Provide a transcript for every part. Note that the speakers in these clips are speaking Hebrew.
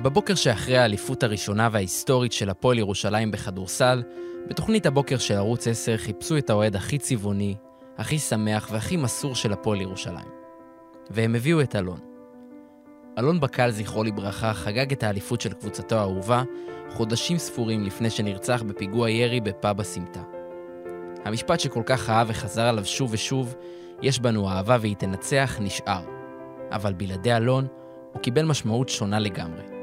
בבוקר שאחרי האליפות הראשונה וההיסטורית של הפועל ירושלים בכדורסל, בתוכנית הבוקר של ערוץ 10 חיפשו את האוהד הכי צבעוני, הכי שמח והכי מסור של הפועל ירושלים. והם הביאו את אלון. אלון בקל, זכרו לברכה, חגג את האליפות של קבוצתו האהובה חודשים ספורים לפני שנרצח בפיגוע ירי בפאב הסמטה. המשפט שכל כך אהב וחזר עליו שוב ושוב, יש בנו אהבה והיא תנצח, נשאר. אבל בלעדי אלון, הוא קיבל משמעות שונה לגמרי.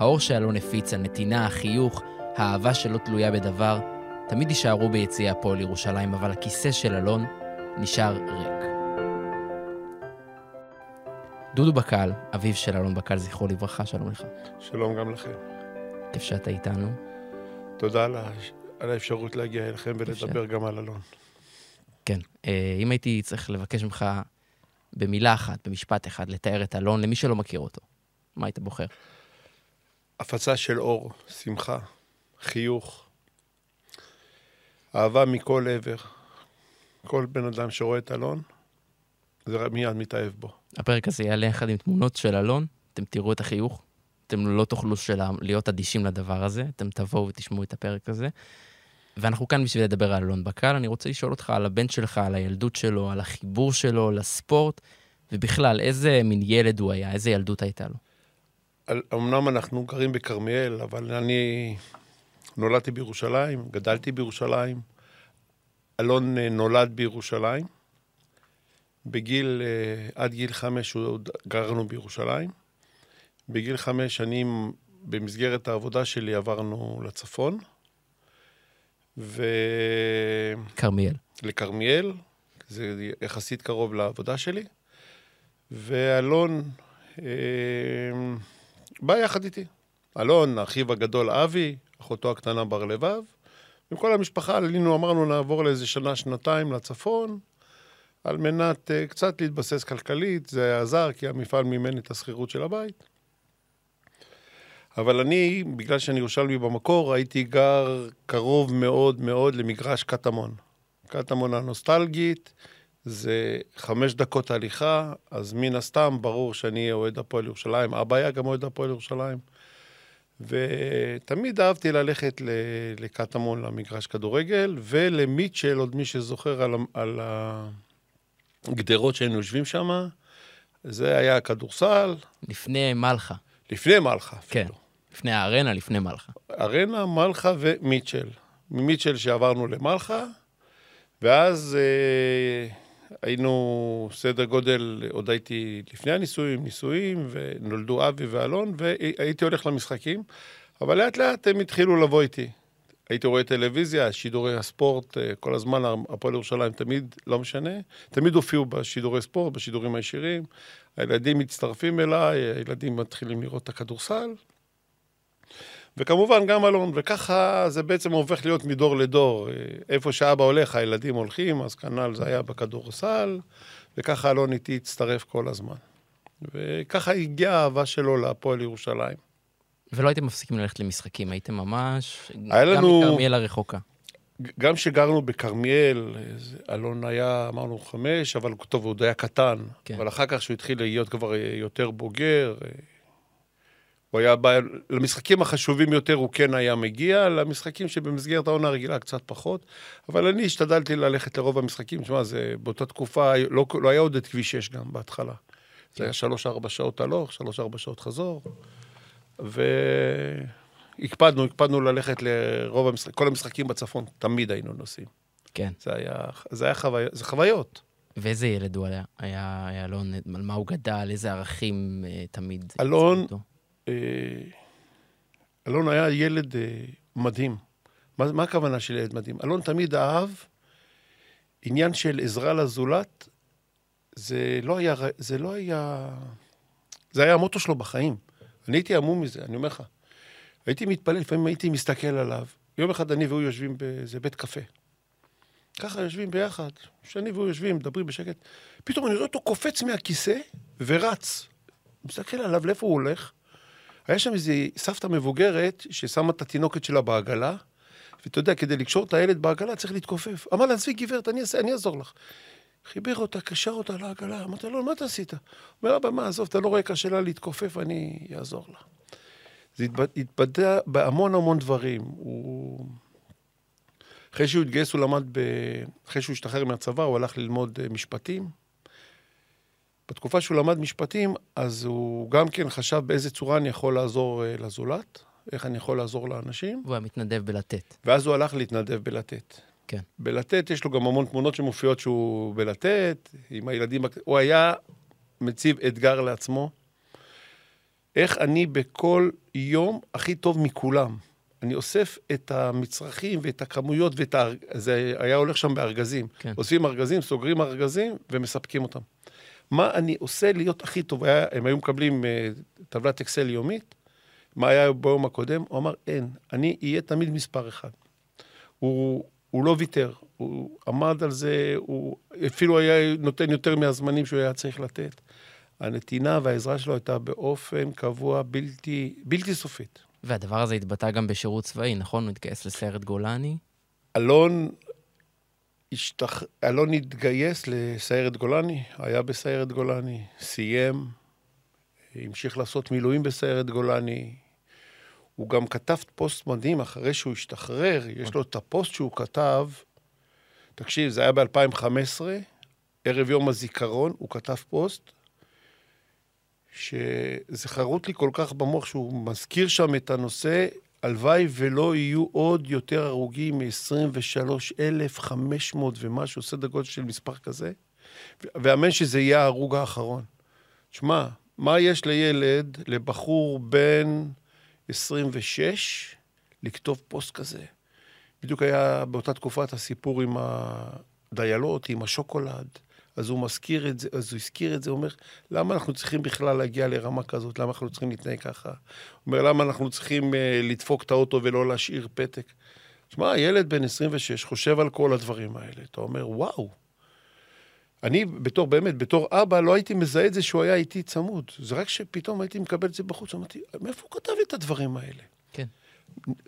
האור שאלון הפיץ, הנתינה, החיוך, האהבה שלא תלויה בדבר, תמיד יישארו ביציעי הפועל ירושלים, אבל הכיסא של אלון נשאר ריק. דודו בקל, אביו של אלון בקל, זכרו לברכה, שלום לך. שלום גם לכם. כיף שאתה איתנו. תודה על, על האפשרות להגיע אליכם ולדבר גם על אלון. כן. אה, אם הייתי צריך לבקש ממך במילה אחת, במשפט אחד, לתאר את אלון למי שלא מכיר אותו, מה היית בוחר? הפצה של אור, שמחה, חיוך, אהבה מכל עבר. כל בן אדם שרואה את אלון, זה מיד מתאהב בו. הפרק הזה יעלה יחד עם תמונות של אלון, אתם תראו את החיוך, אתם לא תוכלו שלה, להיות אדישים לדבר הזה, אתם תבואו ותשמעו את הפרק הזה. ואנחנו כאן בשביל לדבר על אלון בקל. אני רוצה לשאול אותך על הבן שלך, על הילדות שלו, על החיבור שלו לספורט, ובכלל, איזה מין ילד הוא היה, איזה ילדות הייתה לו. אמנם אנחנו גרים בכרמיאל, אבל אני נולדתי בירושלים, גדלתי בירושלים. אלון אה, נולד בירושלים. בגיל, אה, עד גיל חמש גרנו בירושלים. בגיל חמש שנים, במסגרת העבודה שלי, עברנו לצפון. ו... כרמיאל. לכרמיאל, זה יחסית קרוב לעבודה שלי. ואלון אה, בא יחד איתי. אלון, אחיו הגדול אבי, אחותו הקטנה בר לבב. עם כל המשפחה עלינו, אמרנו, נעבור לאיזה שנה, שנתיים לצפון, על מנת uh, קצת להתבסס כלכלית. זה עזר, כי המפעל מימן את השכירות של הבית. אבל אני, בגלל שאני ירושלמי במקור, הייתי גר קרוב מאוד מאוד למגרש קטמון. קטמון הנוסטלגית, זה חמש דקות הליכה, אז מן הסתם ברור שאני אהיה אוהד הפועל ירושלים. אבא היה גם אוהד הפועל ירושלים. ותמיד אהבתי ללכת לקטמון, למגרש כדורגל, ולמיטשל, עוד מי שזוכר על, על הגדרות שהיינו יושבים שם, זה היה כדורסל. לפני מלחה. לפני מלחה. כן, אפילו. לפני הארנה, לפני מלחה. ארנה, מלחה ומיטשל. ממיטשל שעברנו למלחה, ואז אה, היינו סדר גודל, עוד הייתי לפני הנישואים, נישואים, ונולדו אבי ואלון, והייתי הולך למשחקים, אבל לאט לאט הם התחילו לבוא איתי. הייתי רואה טלוויזיה, שידורי הספורט, אה, כל הזמן, הפועל ירושלים תמיד, לא משנה, תמיד הופיעו בשידורי ספורט, בשידורים הישירים. הילדים מצטרפים אליי, הילדים מתחילים לראות את הכדורסל. וכמובן גם אלון, וככה זה בעצם הופך להיות מדור לדור. איפה שאבא הולך, הילדים הולכים, אז כנ"ל זה היה בכדורסל, וככה אלון איתי הצטרף כל הזמן. וככה הגיעה האהבה שלו להפועל ירושלים. ולא הייתם מפסיקים ללכת למשחקים, הייתם ממש... היה לנו... גם מכרמיאל הרחוקה. גם כשגרנו בכרמיאל, אלון היה, אמרנו, חמש, אבל טוב, הוא עוד היה קטן. כן. אבל אחר כך, כשהוא התחיל להיות כבר יותר בוגר, הוא היה בא, למשחקים החשובים יותר הוא כן היה מגיע, למשחקים שבמסגרת העונה הרגילה קצת פחות, אבל אני השתדלתי ללכת לרוב המשחקים, תשמע, זה באותה תקופה, לא, לא היה עוד את כביש 6 גם בהתחלה. זה היה שלוש-ארבע שעות הלוך, שלוש-ארבע שעות חזור, והקפדנו, הקפדנו ללכת לרוב המשחקים, כל המשחקים בצפון, תמיד היינו נוסעים. כן. זה היה, זה היה חוו... זה חוויות. ואיזה ילד הוא היה? היה אלון, על מה הוא גדל, איזה ערכים אה, תמיד? אלון, אלון היה ילד אה, מדהים. מה, מה הכוונה של ילד מדהים? אלון תמיד אהב עניין של עזרה לזולת, זה לא היה, זה לא היה, זה היה המוטו שלו בחיים. אני הייתי המום מזה, אני אומר לך. הייתי מתפלל, לפעמים הייתי מסתכל עליו. יום אחד אני והוא יושבים באיזה בית קפה. ככה יושבים ביחד, שאני והוא יושבים, מדברים בשקט. פתאום אני רואה אותו קופץ מהכיסא ורץ. מסתכל עליו, לאיפה הוא הולך? היה שם איזו סבתא מבוגרת ששמה את התינוקת שלה בעגלה, ואתה יודע, כדי לקשור את הילד בעגלה צריך להתכופף. אמר לה, עזבי גברת, אני, אני אעזור לך. חיבר אותה, קשר אותה לעגלה, אמרתי לו, מה אתה עשית? אומר, אבא, מה, עזוב, אתה לא רואה קשה לה להתכופף, אני אעזור לה. זה התבד- התבטא בהמון המון דברים. הוא... אחרי שהוא התגייס, הוא למד, ב... אחרי שהוא השתחרר מהצבא, הוא הלך ללמוד אה, משפטים. בתקופה שהוא למד משפטים, אז הוא גם כן חשב באיזה צורה אני יכול לעזור אה, לזולת, איך אני יכול לעזור לאנשים, והוא היה מתנדב בלתת. ואז הוא הלך להתנדב בלתת. כן. בלתת, יש לו גם המון תמונות שמופיעות שהוא בלתת, עם הילדים, הוא היה מציב אתגר לעצמו. איך אני בכל יום הכי טוב מכולם. אני אוסף את המצרכים ואת הכמויות ואת ה... זה היה הולך שם בארגזים. כן. אוספים ארגזים, סוגרים ארגזים ומספקים אותם. מה אני עושה להיות הכי טוב? היה, הם היו מקבלים uh, טבלת אקסל יומית, מה היה ביום הקודם? הוא אמר, אין, אני אהיה תמיד מספר אחד. הוא, הוא לא ויתר, הוא עמד על זה, הוא אפילו היה נותן יותר מהזמנים שהוא היה צריך לתת. הנתינה והעזרה שלו הייתה באופן קבוע, בלתי, בלתי סופית. והדבר הזה התבטא גם בשירות צבאי, נכון? הוא התגייס לסיירת גולני. אלון, השתח... אלון התגייס לסיירת גולני, היה בסיירת גולני, סיים, המשיך לעשות מילואים בסיירת גולני. הוא גם כתב פוסט מדהים אחרי שהוא השתחרר, יש לו את הפוסט שהוא כתב, תקשיב, זה היה ב-2015, ערב יום הזיכרון, הוא כתב פוסט, שזה חרוט לי כל כך במוח שהוא מזכיר שם את הנושא, הלוואי ולא יהיו עוד יותר הרוגים מ-23,500 ומשהו, סדר גודל של מספר כזה, ואמן שזה יהיה ההרוג האחרון. שמע, מה יש לילד, לבחור בן 26, לכתוב פוסט כזה? בדיוק היה באותה תקופה את הסיפור עם הדיילות, עם השוקולד. אז הוא מזכיר את זה, אז הוא הזכיר את זה, הוא אומר, למה אנחנו צריכים בכלל להגיע לרמה כזאת? למה אנחנו צריכים להתנהג ככה? הוא אומר, למה אנחנו צריכים uh, לדפוק את האוטו ולא להשאיר פתק? שמע, ילד בן 26 חושב על כל הדברים האלה. אתה אומר, וואו. אני בתור, באמת, בתור אבא, לא הייתי מזהה את זה שהוא היה איתי צמוד. זה רק שפתאום הייתי מקבל את זה בחוץ, אמרתי, מאיפה הוא כתב את הדברים האלה? כן.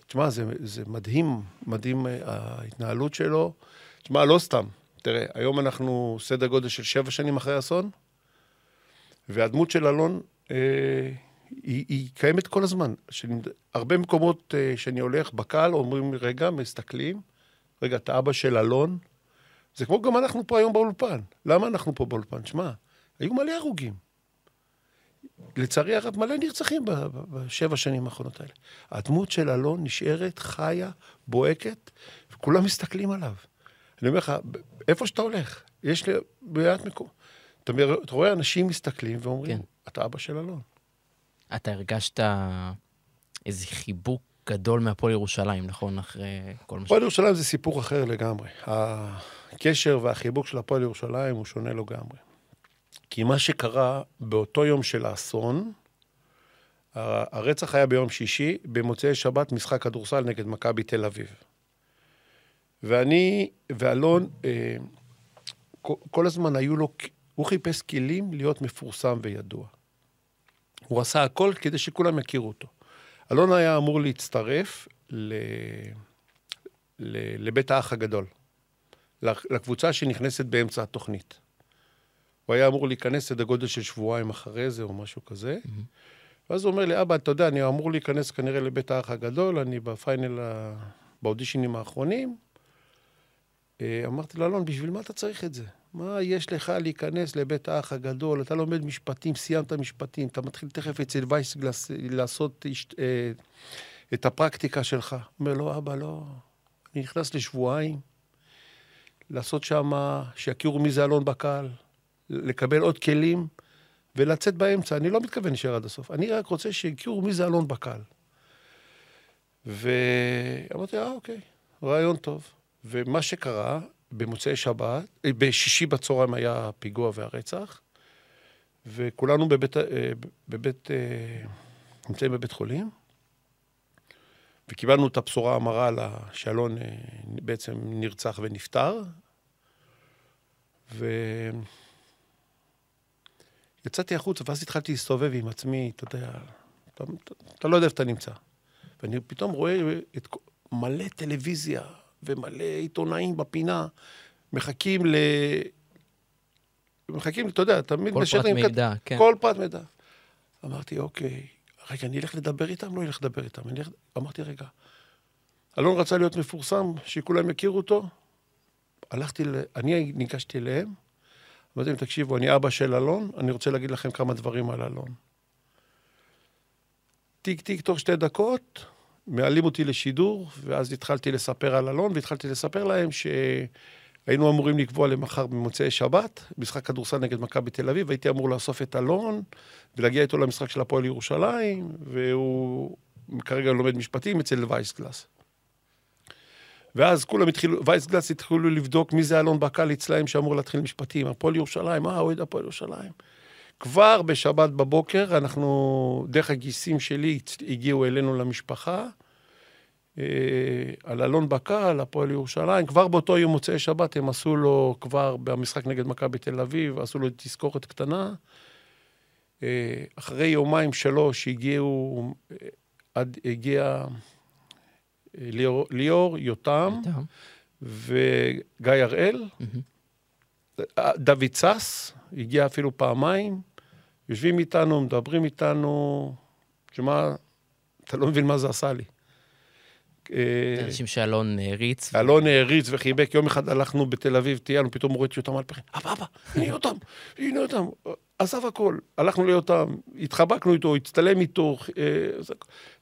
תשמע, זה, זה מדהים, מדהים אה, ההתנהלות שלו. תשמע, לא סתם. תראה, היום אנחנו סדר גודל של שבע שנים אחרי האסון, והדמות של אלון, אה, היא, היא קיימת כל הזמן. שאני, הרבה מקומות אה, שאני הולך בקהל, אומרים, רגע, מסתכלים, רגע, אתה אבא של אלון? זה כמו גם אנחנו פה היום באולפן. למה אנחנו פה באולפן? שמע, היו מלא הרוגים. לצערי הרב, מלא נרצחים בשבע שנים האחרונות האלה. הדמות של אלון נשארת חיה, בוהקת, וכולם מסתכלים עליו. אני אומר לך, איפה שאתה הולך, יש לי מעט מקום. אתה, אתה רואה אנשים מסתכלים ואומרים, כן. אתה אבא של אלון. אתה הרגשת איזה חיבוק גדול מהפועל ירושלים, נכון? אחרי כל מה ש... הפועל ירושלים זה סיפור אחר לגמרי. הקשר והחיבוק של הפועל ירושלים הוא שונה לגמרי. כי מה שקרה באותו יום של האסון, הרצח היה ביום שישי, במוצאי שבת משחק כדורסל נגד מכבי תל אביב. ואני ואלון, אה, כל, הזמן היו לו, הוא חיפש כלים להיות מפורסם וידוע. הוא עשה הכל כדי שכולם יכירו אותו. אלון היה אמור להצטרף ל... ל... לבית האח הגדול, לקבוצה שנכנסת באמצע התוכנית. הוא היה אמור להיכנס סדר גודל של שבועיים אחרי זה או משהו כזה. ואז הוא אומר לי, אבא, אתה יודע, אני אמור להיכנס כנראה לבית האח הגדול, אני בפיינל, באודישנים האחרונים. אה, אמרתי לו, אלון, בשביל מה אתה צריך את זה? מה יש לך להיכנס לבית האח הגדול? אתה לומד משפטים, סיימת משפטים, אתה מתחיל תכף אצל וייסגלס לעשות השת- אה, את הפרקטיקה שלך. אומר לו, אבא, לא, אני נכנס לשבועיים, לעשות שם, שיכירו מי זה אלון בקהל, לקבל עוד כלים ולצאת באמצע. אני לא מתכוון להישאר עד הסוף. אני רק רוצה שיכירו מי זה אלון בקהל. ואמרתי, אה, אוקיי, רעיון טוב. ומה שקרה, במוצאי שבת, אה, בשישי בצהריים היה הפיגוע והרצח, וכולנו בבית, אה, בבית, אה, נמצאים בבית חולים, וקיבלנו את הבשורה המרה על ה- שאלון בעצם נרצח ונפטר, ויצאתי החוצה, ואז התחלתי להסתובב עם עצמי, אתה יודע, אתה, אתה, לא יודע איפה אתה נמצא. ואני פתאום רואה את מלא טלוויזיה ומלא עיתונאים בפינה, מחכים ל... מחכים, אתה יודע, תמיד כל פרט משדרים כת- מידע, כן. כל פרט מידע. אמרתי, אוקיי, רגע, אני אלך לדבר איתם? לא אלך לדבר איתם. אני אלך... אמרתי, רגע, אלון רצה להיות מפורסם, שכולם יכירו אותו. הלכתי, ל... אני ניגשתי אליהם, אמרתי להם, תקשיבו, אני אבא של אלון, אני רוצה להגיד לכם כמה דברים על אלון. טיק טיק, תוך שתי דקות, מעלים אותי לשידור, ואז התחלתי לספר על אלון, והתחלתי לספר להם שהיינו אמורים לקבוע למחר במוצאי שבת, משחק כדורסל נגד מכבי תל אביב, הייתי אמור לאסוף את אלון ולהגיע איתו למשחק של הפועל ירושלים, והוא כרגע לומד משפטים אצל וייסגלס. ואז כולם התחילו, וייסגלס התחילו לבדוק מי זה אלון בקל אצלהם שאמור להתחיל משפטים. הפועל ירושלים, אה, אוהד הפועל ירושלים. כבר בשבת בבוקר, אנחנו, דרך הגיסים שלי, הגיעו אלינו למשפחה, אה, על אלון בקל, הפועל ירושלים. כבר באותו יום מוצאי שבת הם עשו לו, כבר במשחק נגד מכבי תל אביב, עשו לו תזכורת קטנה. אה, אחרי יומיים, שלוש, הגיעו, אה, עד, הגיע ליאור, ליאור יותם וגיא הראל. דוד סס, הגיע אפילו פעמיים. יושבים איתנו, מדברים איתנו, תשמע, אתה לא מבין מה זה עשה לי. אה, אנשים שאלון העריץ. אלון העריץ וחיבק. יום אחד הלכנו בתל אביב, טיילנו, פתאום רואה את יותם אלפרין. אבא, אבא, הנה יותם, הנה יותם. עזב הכל. הלכנו ליותם, התחבקנו איתו, הצטלם איתו. אה,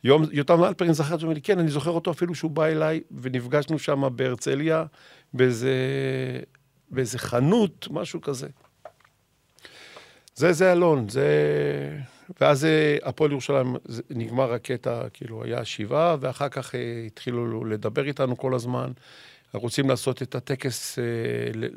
יום, יותם אלפרין זכר את זה, לי, כן, אני זוכר אותו אפילו שהוא בא אליי, ונפגשנו שם בהרצליה, באיזה, באיזה חנות, משהו כזה. זה, זה אלון, זה... ואז אה, הפועל ירושלים, נגמר הקטע, כאילו, היה שבעה, ואחר כך אה, התחילו לדבר איתנו כל הזמן. רוצים לעשות את הטקס אה,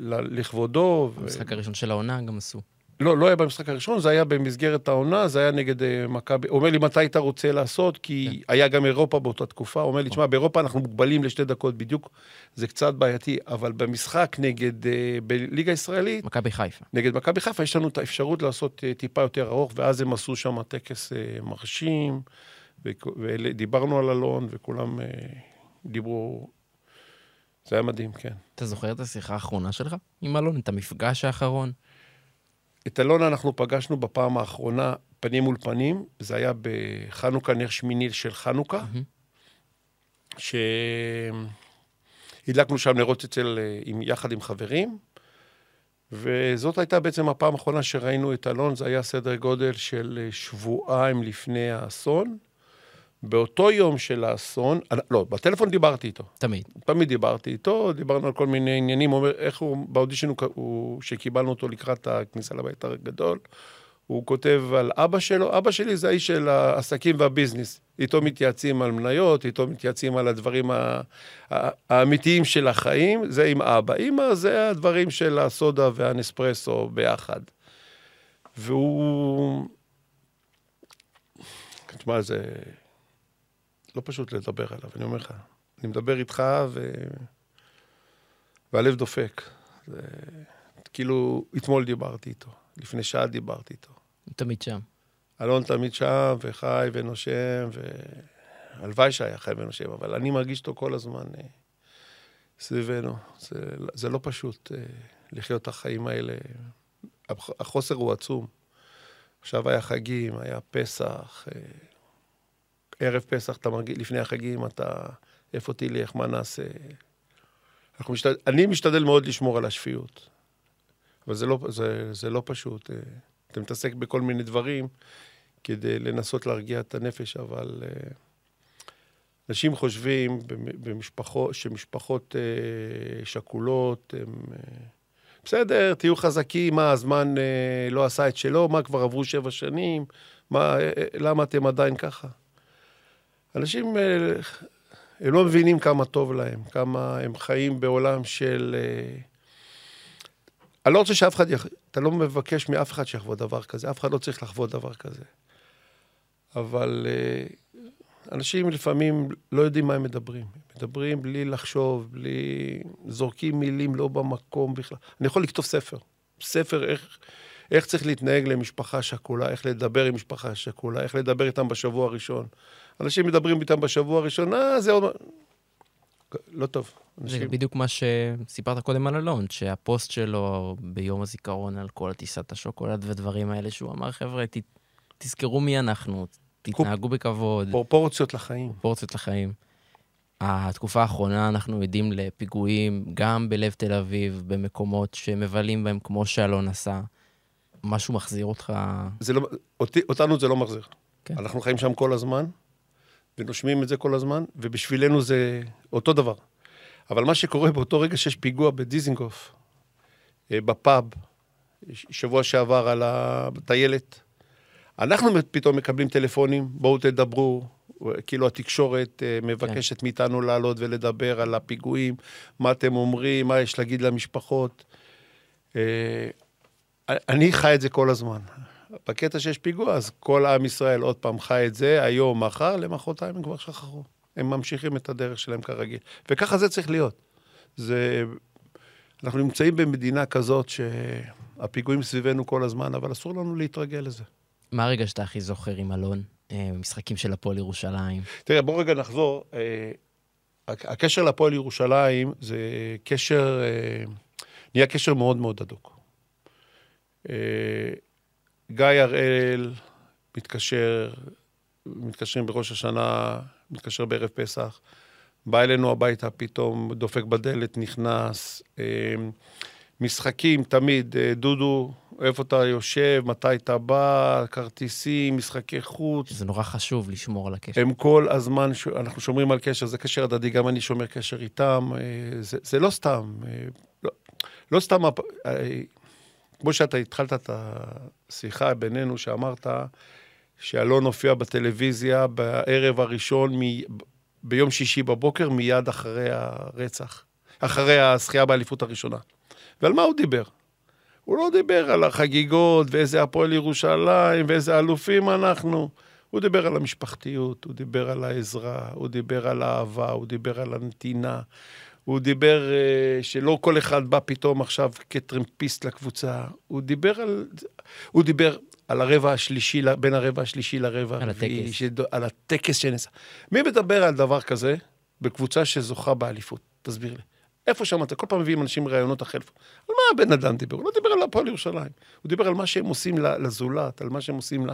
לכבודו. המשחק ו... הראשון של העונה גם עשו. לא, לא היה במשחק הראשון, זה היה במסגרת העונה, זה היה נגד uh, מכבי. אומר לי, מתי אתה רוצה לעשות? כי כן. היה גם אירופה באותה תקופה. אומר לי, תשמע, באירופה אנחנו מוגבלים לשתי דקות בדיוק, זה קצת בעייתי, אבל במשחק נגד, uh, בליגה הישראלית... מכבי חיפה. נגד מכבי חיפה, יש לנו את האפשרות לעשות uh, טיפה יותר ארוך, ואז הם עשו שם טקס uh, מרשים, ודיברנו על אלון, וכולם uh, דיברו... זה היה מדהים, כן. אתה זוכר את השיחה האחרונה שלך עם אלון? את המפגש האחרון? את אלונה אנחנו פגשנו בפעם האחרונה פנים מול פנים, זה היה בחנוכה, נר שמיני של חנוכה, mm-hmm. שהדלקנו שם נרות אצל, עם, יחד עם חברים, וזאת הייתה בעצם הפעם האחרונה שראינו את אלון, זה היה סדר גודל של שבועיים לפני האסון. באותו יום של האסון, לא, בטלפון דיברתי איתו. תמיד. תמיד דיברתי איתו, דיברנו על כל מיני עניינים, הוא אומר, איך הוא, באודישן הוא, שקיבלנו אותו לקראת הכניסה לבית הגדול, הוא כותב על אבא שלו, אבא שלי זה האיש של העסקים והביזנס. איתו מתייעצים על מניות, איתו מתייעצים על הדברים האמיתיים של החיים, זה עם אבא. אמא זה הדברים של הסודה והנספרסו ביחד. והוא... תשמע, זה... לא פשוט לדבר עליו, אני אומר לך. אני מדבר איתך ו... והלב דופק. זה... כאילו, אתמול דיברתי איתו, לפני שעה דיברתי איתו. הוא תמיד שם. אלון תמיד שם, וחי ונושם, והלוואי שהיה חי ונושם, אבל אני מרגיש אותו כל הזמן אה, סביבנו. זה, זה לא פשוט אה, לחיות את החיים האלה. החוסר הוא עצום. עכשיו היה חגים, היה פסח. אה, ערב פסח, אתה מרגיש, לפני החגים, אתה, איפה תלך, מה נעשה? משתד... אני משתדל מאוד לשמור על השפיות, אבל זה לא, זה, זה לא פשוט. אה, אתה מתעסק בכל מיני דברים כדי לנסות להרגיע את הנפש, אבל אה, אנשים חושבים במשפחות, שמשפחות אה, שכולות, הם... בסדר, תהיו חזקים, מה, הזמן לא עשה את שלו, מה, כבר עברו שבע שנים, מה, למה אתם עדיין ככה? אנשים, אה, הם לא מבינים כמה טוב להם, כמה הם חיים בעולם של... אה, אני לא רוצה שאף אחד, יח... אתה לא מבקש מאף אחד שיחוות דבר כזה, אף אחד לא צריך לחוות דבר כזה. אבל אה, אנשים לפעמים לא יודעים מה הם מדברים. מדברים בלי לחשוב, בלי... זורקים מילים לא במקום בכלל. אני יכול לכתוב ספר. ספר איך, איך צריך להתנהג למשפחה שכולה, איך לדבר עם משפחה שכולה, איך לדבר איתם בשבוע הראשון. אנשים מדברים איתם בשבוע הראשון, אה, זה עוד... לא טוב. אנשים... זה בדיוק מה שסיפרת קודם על אלון, שהפוסט שלו ביום הזיכרון על כל טיסת השוקולד ודברים האלה, שהוא אמר, חבר'ה, ת, תזכרו מי אנחנו. תתנהגו בכבוד, פרופורציות לחיים. פרופורציות לחיים. התקופה האחרונה אנחנו עדים לפיגועים גם בלב תל אביב, במקומות שמבלים בהם כמו שאלון עשה. משהו מחזיר אותך... זה לא, אותי, אותנו זה לא מחזיר. כן. אנחנו חיים שם כל הזמן, ונושמים את זה כל הזמן, ובשבילנו זה אותו דבר. אבל מה שקורה באותו רגע שיש פיגוע בדיזינגוף, אה, בפאב, שבוע שעבר על הטיילת, אנחנו פתאום מקבלים טלפונים, בואו תדברו, כאילו התקשורת אה, מבקשת מאיתנו לעלות ולדבר על הפיגועים, מה אתם אומרים, מה יש להגיד למשפחות. אני חי את זה כל הזמן. בקטע שיש פיגוע, אז כל עם ישראל עוד פעם חי את זה, היום, מחר, למחרתיים הם כבר שכחו. הם ממשיכים את הדרך שלהם כרגיל. וככה זה צריך להיות. זה... אנחנו נמצאים במדינה כזאת שהפיגועים סביבנו כל הזמן, אבל אסור לנו להתרגל לזה. מה הרגע שאתה הכי זוכר עם אלון? אה, משחקים של הפועל ירושלים. תראה, בוא רגע נחזור. אה, הק- הקשר להפועל ירושלים זה קשר, אה, נהיה קשר מאוד מאוד הדוק. אה, גיא הראל מתקשר, מתקשרים בראש השנה, מתקשר בערב פסח, בא אלינו הביתה פתאום, דופק בדלת, נכנס. אה, משחקים תמיד, אה, דודו, איפה אתה יושב, מתי אתה בא, כרטיסים, משחקי חוץ. זה נורא חשוב לשמור על הקשר. הם כל הזמן. אנחנו שומרים על קשר, זה קשר הדדי, גם אני שומר קשר איתם. זה, זה לא סתם, לא, לא סתם, כמו שאתה התחלת את השיחה בינינו, שאמרת שאלון הופיע בטלוויזיה בערב הראשון, מ... ביום שישי בבוקר, מיד אחרי הרצח, אחרי הזכייה באליפות הראשונה. ועל מה הוא דיבר? הוא לא דיבר על החגיגות ואיזה הפועל ירושלים ואיזה אלופים אנחנו. הוא דיבר על המשפחתיות, הוא דיבר על העזרה, הוא דיבר על האהבה, הוא דיבר על הנתינה, הוא דיבר uh, שלא כל אחד בא פתאום עכשיו כטרמפיסט לקבוצה, הוא דיבר על... הוא דיבר על הרבע השלישי, בין הרבע השלישי לרבע על הרביעי. על הטקס שנעשה. מי מדבר על דבר כזה בקבוצה שזוכה באליפות? תסביר לי. איפה שמעת? כל פעם מביאים אנשים ראיונות אחר. על מה הבן אדם דיבר? הוא לא דיבר על הפועל ירושלים. הוא דיבר על מה שהם עושים לזולת, על מה שהם עושים ל...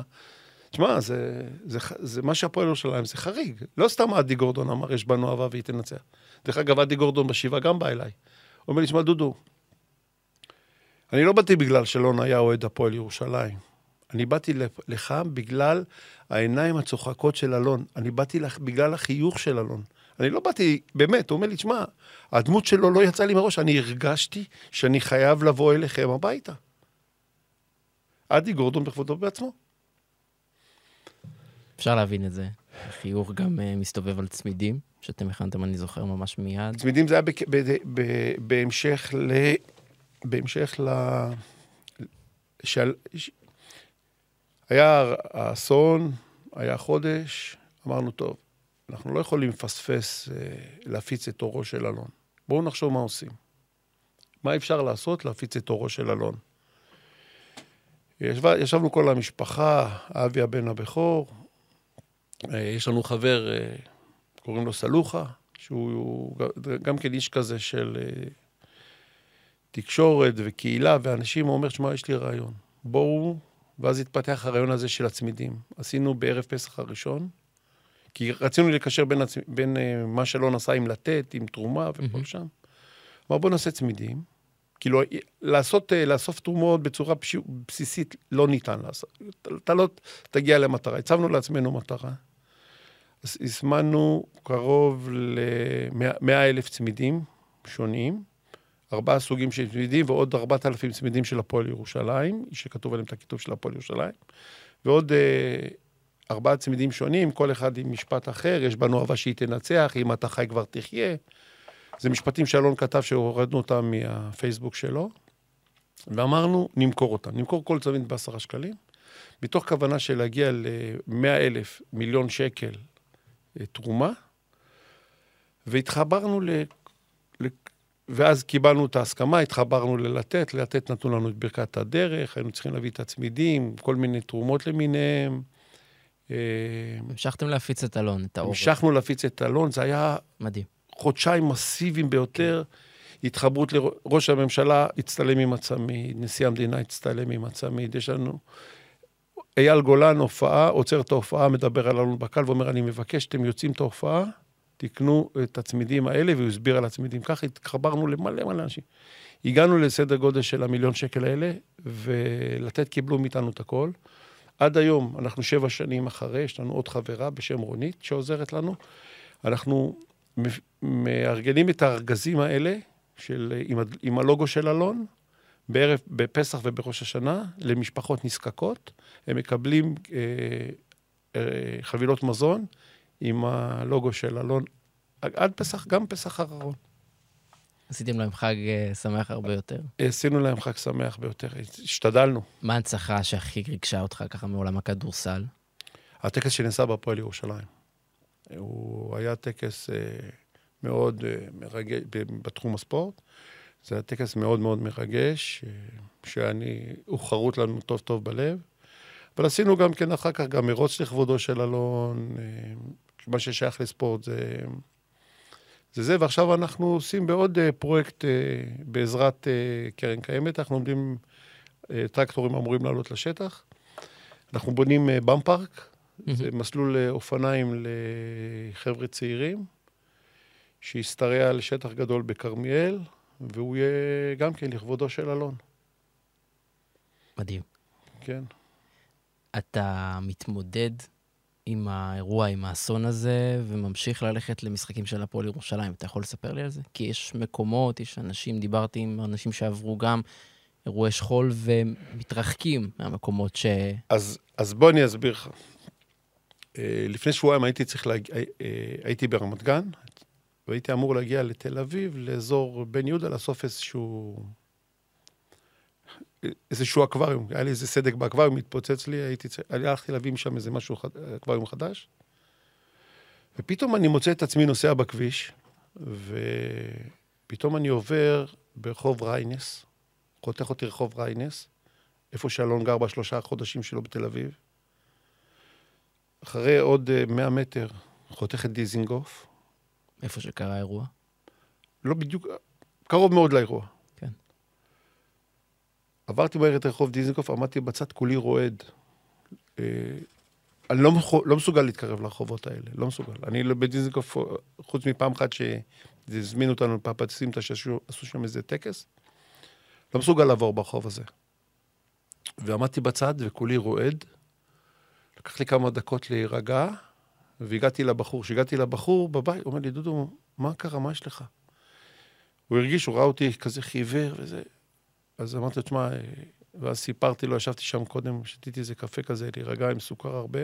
תשמע, זה, זה, זה מה שהפועל ירושלים, זה חריג. לא סתם אדי גורדון אמר, יש בנו אהבה והיא תנצח. דרך אגב, אדי גורדון בשבעה גם בא אליי. הוא אומר לי, תשמע, דודו, אני לא באתי בגלל שלא היה אוהד הפועל ירושלים. אני באתי לך בגלל העיניים הצוחקות של אלון. אני באתי לך בגלל החיוך של אלון. אני לא באתי, באמת, הוא אומר לי, תשמע, הדמות שלו לא יצאה לי מראש, אני הרגשתי שאני חייב לבוא אליכם הביתה. אדי גורדון בכבודו בעצמו. אפשר להבין את זה. החיוך גם אה, מסתובב על צמידים, שאתם הכנתם, אני זוכר, ממש מיד. צמידים זה היה בק... ב... ב... בהמשך ל... בהמשך ל... שעל... ש... היה האסון, היה חודש, אמרנו, טוב, אנחנו לא יכולים לפספס, אה, להפיץ את אורו של אלון. בואו נחשוב מה עושים. מה אפשר לעשות? להפיץ את אורו של אלון. ישבנו כל המשפחה, אבי הבן הבכור, יש לנו חבר, אה, קוראים לו סלוחה, שהוא גם כן איש כזה של אה, תקשורת וקהילה, ואנשים, הוא אומר, שמע, יש לי רעיון. בואו, ואז התפתח הרעיון הזה של הצמידים. עשינו בערב פסח הראשון, כי רצינו לקשר בין, הצ... בין אה, מה שלא נסע עם לתת, עם תרומה וכל מהמם. שם. אמר, בואו נעשה צמידים. כאילו, לעשות, אה, לאסוף תרומות בצורה. בסיסית לא ניתן לעשות. אתה לא תגיע למטרה. הצבנו לעצמנו מטרה. אז הזמנו קרוב ל-100 אלף צמידים שונים, ארבעה סוגים של צמידים ועוד 4,000 צמידים של הפועל ירושלים, שכתוב עליהם את הכיתוב של הפועל ירושלים, ועוד אה, ארבעה צמידים שונים, כל אחד עם משפט אחר, יש בנו אהבה שהיא תנצח, אם אתה חי כבר תחיה. זה משפטים שאלון כתב שהורדנו אותם מהפייסבוק שלו, ואמרנו, נמכור אותם. נמכור כל צמיד בעשרה שקלים, מתוך כוונה של להגיע ל-100 אלף מיליון שקל תרומה, והתחברנו ל... ל... ואז קיבלנו את ההסכמה, התחברנו ללתת, לתת נתנו לנו את ברכת הדרך, היינו צריכים להביא את הצמידים, כל מיני תרומות למיניהם. אה, המשכתם להפיץ את אלון, את האור. המשכנו להפיץ את אלון, זה היה מדהים. חודשיים מסיביים ביותר. התחברות לראש הממשלה, הצטלם עם הצמיד, נשיא המדינה הצטלם עם הצמיד, יש לנו... אייל גולן, הופעה, עוצר את ההופעה, מדבר על אלון בקל ואומר, אני מבקש, אתם יוצאים את ההופעה, תקנו את הצמידים האלה, והוא הסביר על הצמידים. ככה התחברנו למלא מלא אנשים. הגענו לסדר גודל של המיליון שקל האלה, ולתת קיבלו מאיתנו את הכל. עד היום, אנחנו שבע שנים אחרי, יש לנו עוד חברה בשם רונית שעוזרת לנו. אנחנו מארגנים את הארגזים האלה של, עם, עם הלוגו של אלון, בערב, בפסח ובראש השנה, למשפחות נזקקות. הם מקבלים אה, אה, חבילות מזון עם הלוגו של אלון, עד פסח, גם פסח האחרון. עשיתם להם חג אה, שמח הרבה יותר. עשינו להם חג שמח ביותר, השתדלנו. מה ההנצחה שהכי ריגשה אותך ככה מעולם הכדורסל? הטקס שנעשה בהפועל ירושלים. הוא היה טקס אה, מאוד אה, מרגש בתחום הספורט. זה היה טקס מאוד מאוד מרגש, שאני, הוא חרוט לנו טוב טוב בלב. אבל עשינו גם כן אחר כך גם מרוץ לכבודו של אלון, מה ששייך לספורט זה... זה זה, ועכשיו אנחנו עושים בעוד uh, פרויקט בעזרת קרן קיימת, אנחנו עומדים, טרקטורים אמורים לעלות לשטח. אנחנו בונים uh, באם פארק, mm-hmm. זה מסלול אופניים לחבר'ה צעירים, שישתרע על שטח גדול בכרמיאל, והוא יהיה גם כן לכבודו של אלון. מדהים. כן. אתה מתמודד עם האירוע, עם האסון הזה, וממשיך ללכת למשחקים של הפועל ירושלים. אתה יכול לספר לי על זה? כי יש מקומות, יש אנשים, דיברתי עם אנשים שעברו גם אירועי שכול ומתרחקים מהמקומות ש... אז, אז בוא אני אסביר לך. אה, לפני שבועיים הייתי צריך להגיע, אה, אה, הייתי ברמת גן, והייתי אמור להגיע לתל אביב, לאזור בן יהודה, לאסוף איזשהו איזשהו אקווריום, היה לי איזה סדק באקווריום, התפוצץ לי, הייתי, הלכתי להביא משם איזה משהו, אקווריום חדש, ופתאום אני מוצא את עצמי נוסע בכביש, ופתאום אני עובר ברחוב ריינס, חותך אותי רחוב ריינס, איפה שאלון גר בשלושה חודשים שלו בתל אביב. אחרי עוד 100 אה, מטר, חותך את דיזינגוף. איפה שקרה האירוע? לא בדיוק, קרוב מאוד לאירוע. עברתי מהר את רחוב דיזנגוף, עמדתי בצד כולי רועד. אה, אני לא, לא מסוגל להתקרב לרחובות האלה, לא מסוגל. אני לא- בדיזנגוף, חוץ מפעם אחת שהזמינו אותנו לפפצימטה שעשו שם איזה טקס, לא מסוגל לעבור ברחוב הזה. ועמדתי בצד וכולי רועד. לקח לי כמה דקות להירגע, והגעתי לבחור. כשהגעתי לבחור בבית, הוא אומר לי, דודו, מה קרה? מה יש לך? הוא הרגיש, הוא ראה אותי כזה חיוור וזה. אז אמרתי לו, תשמע, ואז סיפרתי לו, ישבתי שם קודם, שתיתי איזה קפה כזה, להירגע עם סוכר הרבה.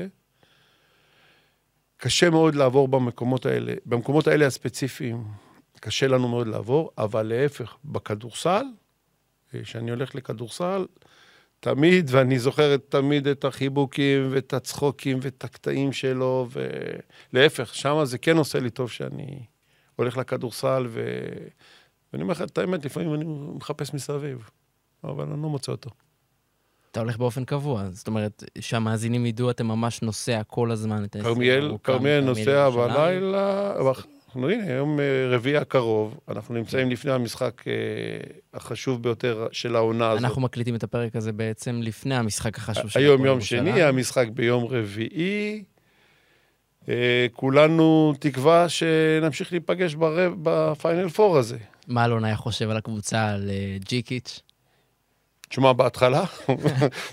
קשה מאוד לעבור במקומות האלה. במקומות האלה הספציפיים, קשה לנו מאוד לעבור, אבל להפך, בכדורסל, כשאני הולך לכדורסל, תמיד, ואני זוכר תמיד את החיבוקים ואת הצחוקים ואת הקטעים שלו, ולהפך, שם זה כן עושה לי טוב שאני הולך לכדורסל, ו... ואני אומר לך את האמת, לפעמים אני מחפש מסביב. אבל אני לא מוצא אותו. אתה הולך באופן קבוע, זאת אומרת, שהמאזינים ידעו, אתה ממש נוסע כל הזמן את כרמיאל, כרמיאל נוסע בלילה, אנחנו הנה, היום אה, רביעי הקרוב, אנחנו נמצאים לפני המשחק אה, החשוב ביותר של העונה הזאת. אנחנו מקליטים את הפרק הזה בעצם לפני המשחק החשוב של היום יום שני, המשחק ביום רביעי. אה, כולנו תקווה שנמשיך להיפגש בפיינל פור הזה. מה אלון היה חושב על הקבוצה, על ג'יקיץ'? תשמע, בהתחלה,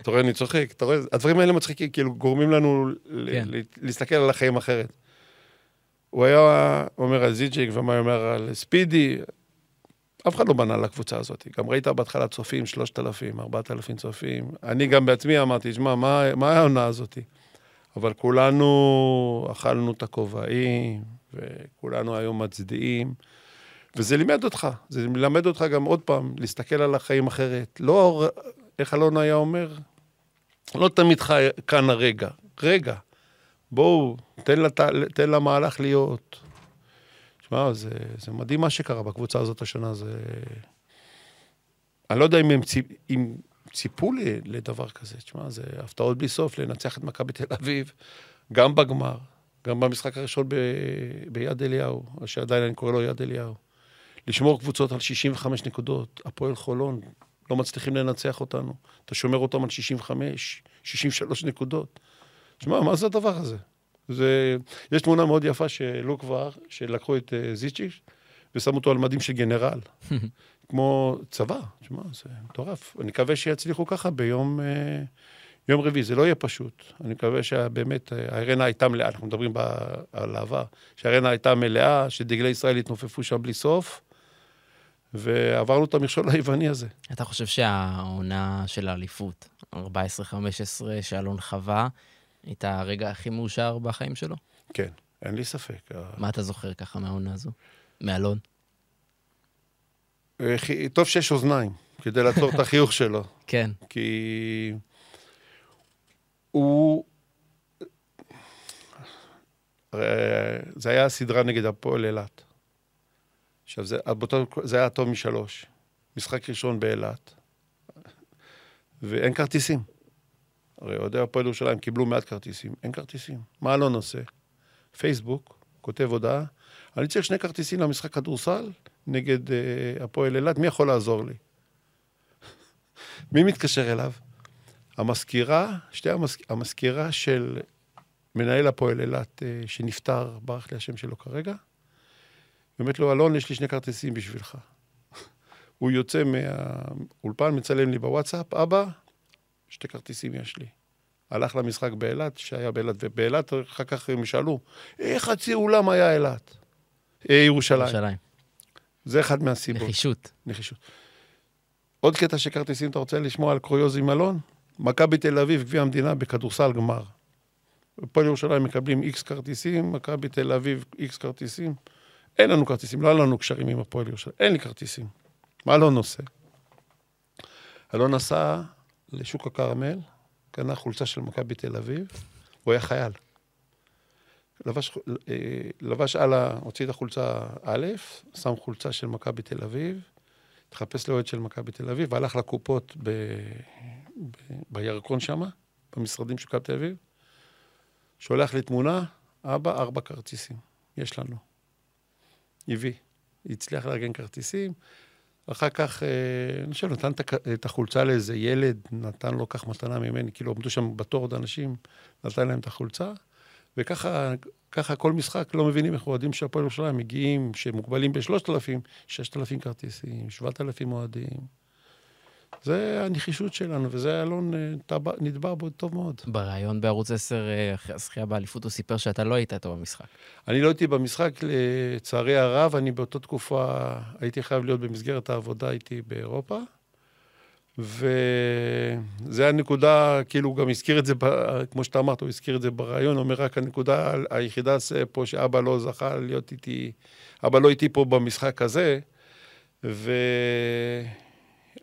אתה רואה, אני צוחק, אתה רואה, הדברים האלה מצחיקים, כאילו, גורמים לנו כן. להסתכל על החיים אחרת. הוא היה אומר על זיג'יק ומה הוא אומר על ספידי, אף אחד לא בנה לקבוצה הזאת. גם ראית בהתחלה צופים, 3,000, 4,000 צופים. אני גם בעצמי אמרתי, שמע, מה, מה העונה הזאת? אבל כולנו אכלנו את הכובעים, וכולנו היום מצדיעים. וזה לימד אותך, זה מלמד אותך גם עוד פעם, להסתכל על החיים אחרת. לא, איך אלון היה אומר? לא תמיד חי כאן הרגע. רגע, בואו, תן, לת... תן למהלך להיות. תשמע, זה, זה מדהים מה שקרה בקבוצה הזאת השנה, זה... אני לא יודע אם הם, ציפ... אם ציפו לדבר כזה, תשמע, זה הפתעות בלי סוף, לנצח את מכבי תל אביב, גם בגמר, גם במשחק הראשון ב... ביד אליהו, שעדיין אני קורא לו יד אליהו. לשמור קבוצות על 65 נקודות. הפועל חולון, לא מצליחים לנצח אותנו. אתה שומר אותם על 65, 63 נקודות. תשמע, מה זה הדבר הזה? זה... יש תמונה מאוד יפה שהעלו כבר, שלקחו את uh, זיצ'יש ושמו אותו על מדים של גנרל. כמו צבא, תשמע, זה מטורף. אני מקווה שיצליחו ככה ביום uh, יום רביעי. זה לא יהיה פשוט. אני מקווה שבאמת uh, הארנה הייתה מלאה, אנחנו מדברים ב... על העבר, שהארנה הייתה מלאה, שדגלי ישראל התנופפו שם בלי סוף. ועברנו את המכשול היווני הזה. אתה חושב שהעונה של האליפות, 14-15, שאלון חווה, הייתה הרגע הכי מאושר בחיים שלו? כן, אין לי ספק. מה אתה זוכר ככה מהעונה הזו? מאלון? אה, טוב שיש אוזניים, כדי לעצור את החיוך שלו. כן. כי הוא... זה היה סדרה נגד הפועל אילת. עכשיו, זה, באותו, זה היה טוב משלוש. משחק ראשון באילת, ואין כרטיסים. הרי אוהדי הפועל ירושלים קיבלו מעט כרטיסים, אין כרטיסים. מה אלון עושה? פייסבוק, כותב הודעה, אני צריך שני כרטיסים למשחק כדורסל נגד uh, הפועל אילת, מי יכול לעזור לי? מי מתקשר אליו? המזכירה, שתי המזכ... המזכירה של מנהל הפועל אילת, uh, שנפטר, ברח לי השם שלו כרגע, אומרת לו, אלון, יש לי שני כרטיסים בשבילך. הוא יוצא מהאולפן, מצלם לי בוואטסאפ, אבא, שתי כרטיסים יש לי. הלך למשחק באילת, שהיה באילת, ובאילת אחר כך הם שאלו, איך חצי אולם היה אילת? אה, ירושלים. ירושלים. זה אחד מהסיבות. נחישות. נחישות. עוד קטע של כרטיסים, אתה רוצה לשמוע על קרויוז עם אלון? מכבי תל אביב, גביע המדינה, בכדורסל גמר. הפועל ירושלים מקבלים איקס כרטיסים, מכבי תל אביב איקס כרטיסים. אין לנו כרטיסים, לא היה לנו קשרים עם הפועל ירושלים, אין לי כרטיסים. מה אלון עושה? אלון נסע לשוק הכרמל, קנה חולצה של מכבי תל אביב, הוא היה חייל. לבש, אה, לבש על ה... הוציא את החולצה א', שם חולצה של מכבי תל אביב, התחפש לאוהד של מכבי תל אביב, והלך לקופות ב, ב, בירקון שם, במשרדים של מכבי תל אביב, שולח לי תמונה, אבא, ארבע כרטיסים, יש לנו. הביא. הצליח לארגן כרטיסים. אחר כך, אה, אני חושב, נתן את החולצה לאיזה ילד, נתן לו כך מתנה ממני, כאילו עמדו שם בתור עוד אנשים, נתן להם את החולצה, וככה ככה כל משחק לא מבינים איך אוהדים של הפועל ירושלים מגיעים, שמוגבלים בשלושת אלפים, ששת אלפים כרטיסים, שבעת אלפים אוהדים. זה הנחישות שלנו, וזה אלון אה, נדבר בו טוב מאוד. בריאיון בערוץ 10, אה, אחרי הזכייה באליפות, הוא סיפר שאתה לא היית איתו במשחק. אני לא הייתי במשחק, לצערי הרב, אני באותה תקופה הייתי חייב להיות במסגרת העבודה איתי באירופה. וזה הנקודה, כאילו, הוא גם הזכיר את זה, כמו שאתה אמרת, הוא הזכיר את זה בריאיון, הוא אומר רק הנקודה היחידה פה שאבא לא זכה להיות איתי, אבא לא איתי פה במשחק הזה, ו...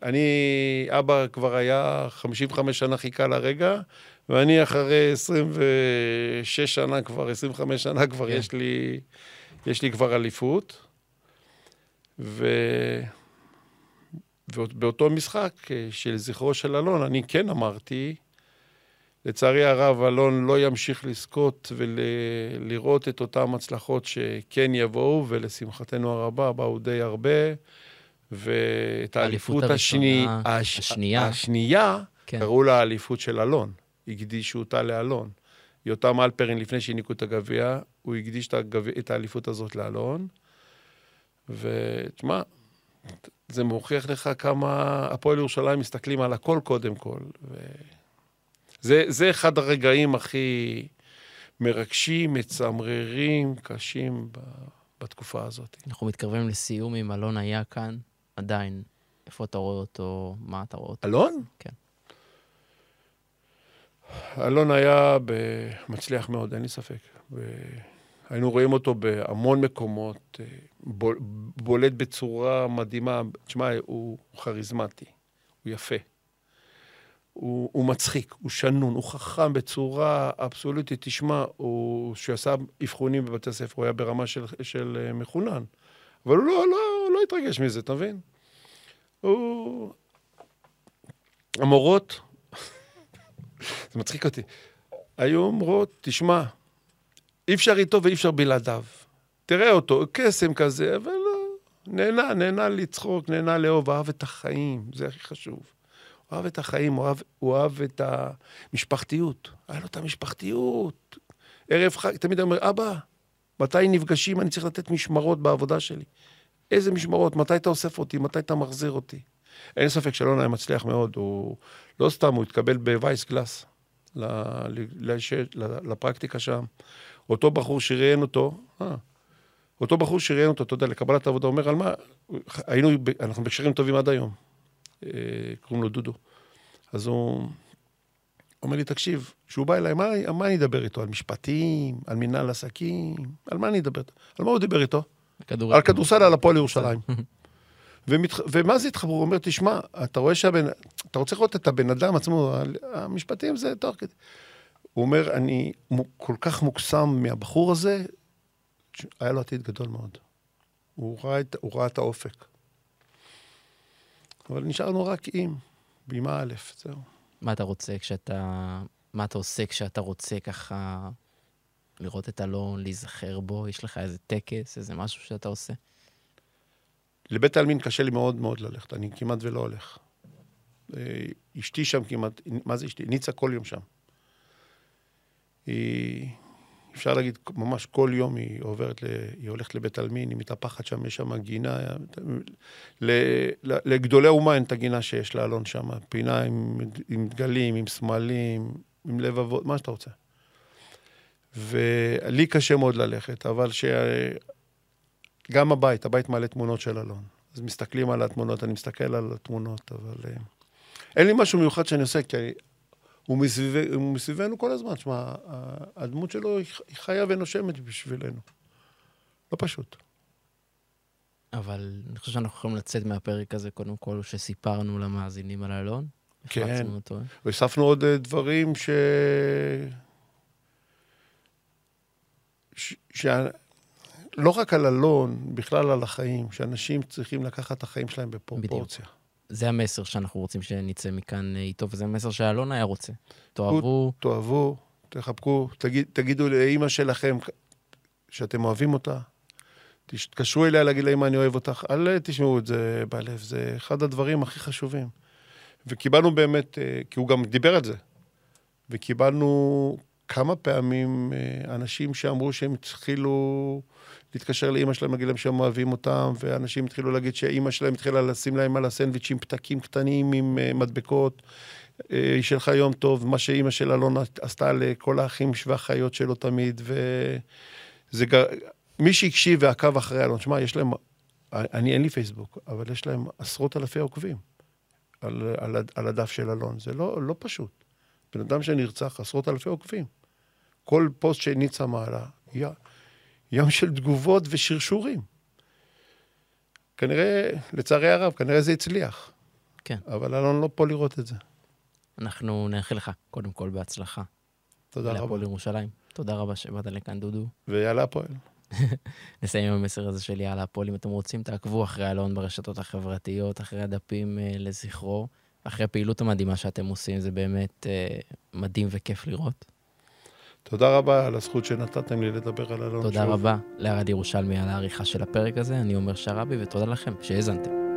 אני, אבא כבר היה 55 שנה חיכה לרגע, ואני אחרי 26 שנה כבר, 25 שנה כבר, כן. יש, לי, יש לי כבר אליפות. ו... ובאותו משחק של זכרו של אלון, אני כן אמרתי, לצערי הרב, אלון לא ימשיך לזכות ולראות את אותן הצלחות שכן יבואו, ולשמחתנו הרבה, באו די הרבה. ואת האליפות השני, הש... השנייה, השנייה כן. קראו לה האליפות של אלון. הקדישו אותה לאלון. יותם אלפרין, לפני שהעניקו את הגביע, הוא הקדיש את, הגב... את האליפות הזאת לאלון. ותשמע, זה מוכיח לך כמה הפועל ירושלים מסתכלים על הכל קודם כל. ו... זה, זה אחד הרגעים הכי מרגשים, מצמררים, קשים בתקופה הזאת. אנחנו מתקרבים לסיום, אם אלון היה כאן, עדיין, איפה אתה רואה אותו, מה אתה רואה אותו? אלון? כן. אלון היה מצליח מאוד, אין לי ספק. היינו רואים אותו בהמון מקומות, אה, בולט בצורה מדהימה. תשמע, הוא כריזמטי, הוא יפה. הוא, הוא מצחיק, הוא שנון, הוא חכם בצורה אבסולוטית. תשמע, הוא, כשהוא עשה אבחונים בבתי הספר, הוא היה ברמה של, של אה, מחונן. אבל הוא לא, לא, לא התרגש מזה, אתה מבין? המורות, זה מצחיק אותי, היו אומרות, תשמע, אי אפשר איתו ואי אפשר בלעדיו. תראה אותו, קסם כזה, אבל לא, נהנה, נהנה לצחוק, נהנה לאהוב, אהב את החיים, זה הכי חשוב. הוא אהב את החיים, הוא אהב, הוא אהב את המשפחתיות. היה לו את המשפחתיות. ערב חג, תמיד אומר, אבא, מתי נפגשים? אני צריך לתת משמרות בעבודה שלי. איזה משמרות? מתי אתה אוסף אותי? מתי אתה מחזיר אותי? אין ספק שאלון היה מצליח מאוד. הוא לא סתם, הוא התקבל בווייס קלאס לפרקטיקה שם. אותו בחור שראיין אותו, אה, אותו בחור שראיין אותו, אתה יודע, לקבלת עבודה, אומר, על מה? היינו, אנחנו בקשרים טובים עד היום. אה, קוראים לו דודו. אז הוא אומר לי, תקשיב, כשהוא בא אליי, מה, מה אני אדבר איתו? על משפטים, על מנהל עסקים? על מה אני אדבר? על מה הוא דיבר איתו? כדור... על כדורסל, על הפועל ירושלים. ומתח... ומה זה התחברו? הוא אומר, תשמע, אתה רואה שהבן... אתה רוצה לראות את הבן אדם עצמו, המשפטים זה תוך כדי. הוא אומר, אני כל כך מוקסם מהבחור הזה, היה לו עתיד גדול מאוד. הוא ראה את, הוא ראה את האופק. אבל נשארנו רק עם, בימה א', זהו. מה אתה רוצה כשאתה... מה אתה עושה כשאתה רוצה ככה לראות את אלון, להיזכר בו? יש לך איזה טקס, איזה משהו שאתה עושה? לבית העלמין קשה לי מאוד מאוד ללכת, אני כמעט ולא הולך. אה, אשתי שם כמעט, מה זה אשתי? ניצה כל יום שם. היא, אפשר להגיד, ממש כל יום היא עוברת, ל, היא הולכת לבית עלמין, היא מתהפכת שם, יש שם גינה. ל, לגדולי האומה אין את הגינה שיש לאלון שם. פינה עם, עם דגלים, עם סמלים, עם לבבות, מה שאתה רוצה. ולי קשה מאוד ללכת, אבל ש... גם הבית, הבית מעלה תמונות של אלון. אז מסתכלים על התמונות, אני מסתכל על התמונות, אבל... אה, אין לי משהו מיוחד שאני עושה, כי הוא, מסביב, הוא מסביבנו כל הזמן. תשמע, הדמות שלו היא חיה ונושמת בשבילנו. לא פשוט. אבל אני חושב שאנחנו יכולים לצאת מהפרק הזה, קודם כל, שסיפרנו למאזינים על אלון. כן, והוספנו עוד אה, דברים ש... ש... ש... לא רק על אלון, בכלל על החיים, שאנשים צריכים לקחת את החיים שלהם בפרופורציה. בדיוק. זה המסר שאנחנו רוצים שנצא מכאן אה, איתו, וזה המסר שאלון היה רוצה. תאהבו. תאהבו, תחבקו, תגיד, תגידו לאימא שלכם שאתם אוהבים אותה. תתקשרו אליה להגיד לאמא, אני אוהב אותך. אל תשמעו את זה בלב, זה אחד הדברים הכי חשובים. וקיבלנו באמת, אה, כי הוא גם דיבר על זה, וקיבלנו כמה פעמים אה, אנשים שאמרו שהם התחילו להתקשר לאימא שלהם, להגיד להם שהם אוהבים אותם, ואנשים התחילו להגיד שאימא שלהם התחילה לשים להם על הסנדוויצ'ים פתקים קטנים עם uh, מדבקות. Uh, שיהיה לך יום טוב, מה שאימא של אלון עשתה לכל האחים והאחיות שלו תמיד, וזה ג... מי שהקשיב ועקב אחרי אלון, שמע, יש להם, אני אין לי פייסבוק, אבל יש להם עשרות אלפי עוקבים על, על, על הדף של אלון, זה לא, לא פשוט. בן אדם שנרצח, עשרות אלפי עוקבים. כל פוסט שניצה מעלה, יא, ים של תגובות ושרשורים. כנראה, לצערי הרב, כנראה זה הצליח. כן. אבל אלון לא פה לראות את זה. אנחנו נאחל לך, קודם כל, בהצלחה. תודה רבה. להפועל ירושלים. תודה רבה שבאת לכאן, דודו. ויאללה הפועל. נסיים עם המסר הזה של יאללה הפועל. אם אתם רוצים, תעקבו אחרי אלון ברשתות החברתיות, אחרי הדפים uh, לזכרו, אחרי הפעילות המדהימה שאתם עושים, זה באמת uh, מדהים וכיף לראות. תודה רבה על הזכות שנתתם לי לדבר על אלון תודה שוב. רבה לארד ירושלמי על העריכה של הפרק הזה. אני אומר שרבי, ותודה לכם שהאזנתם.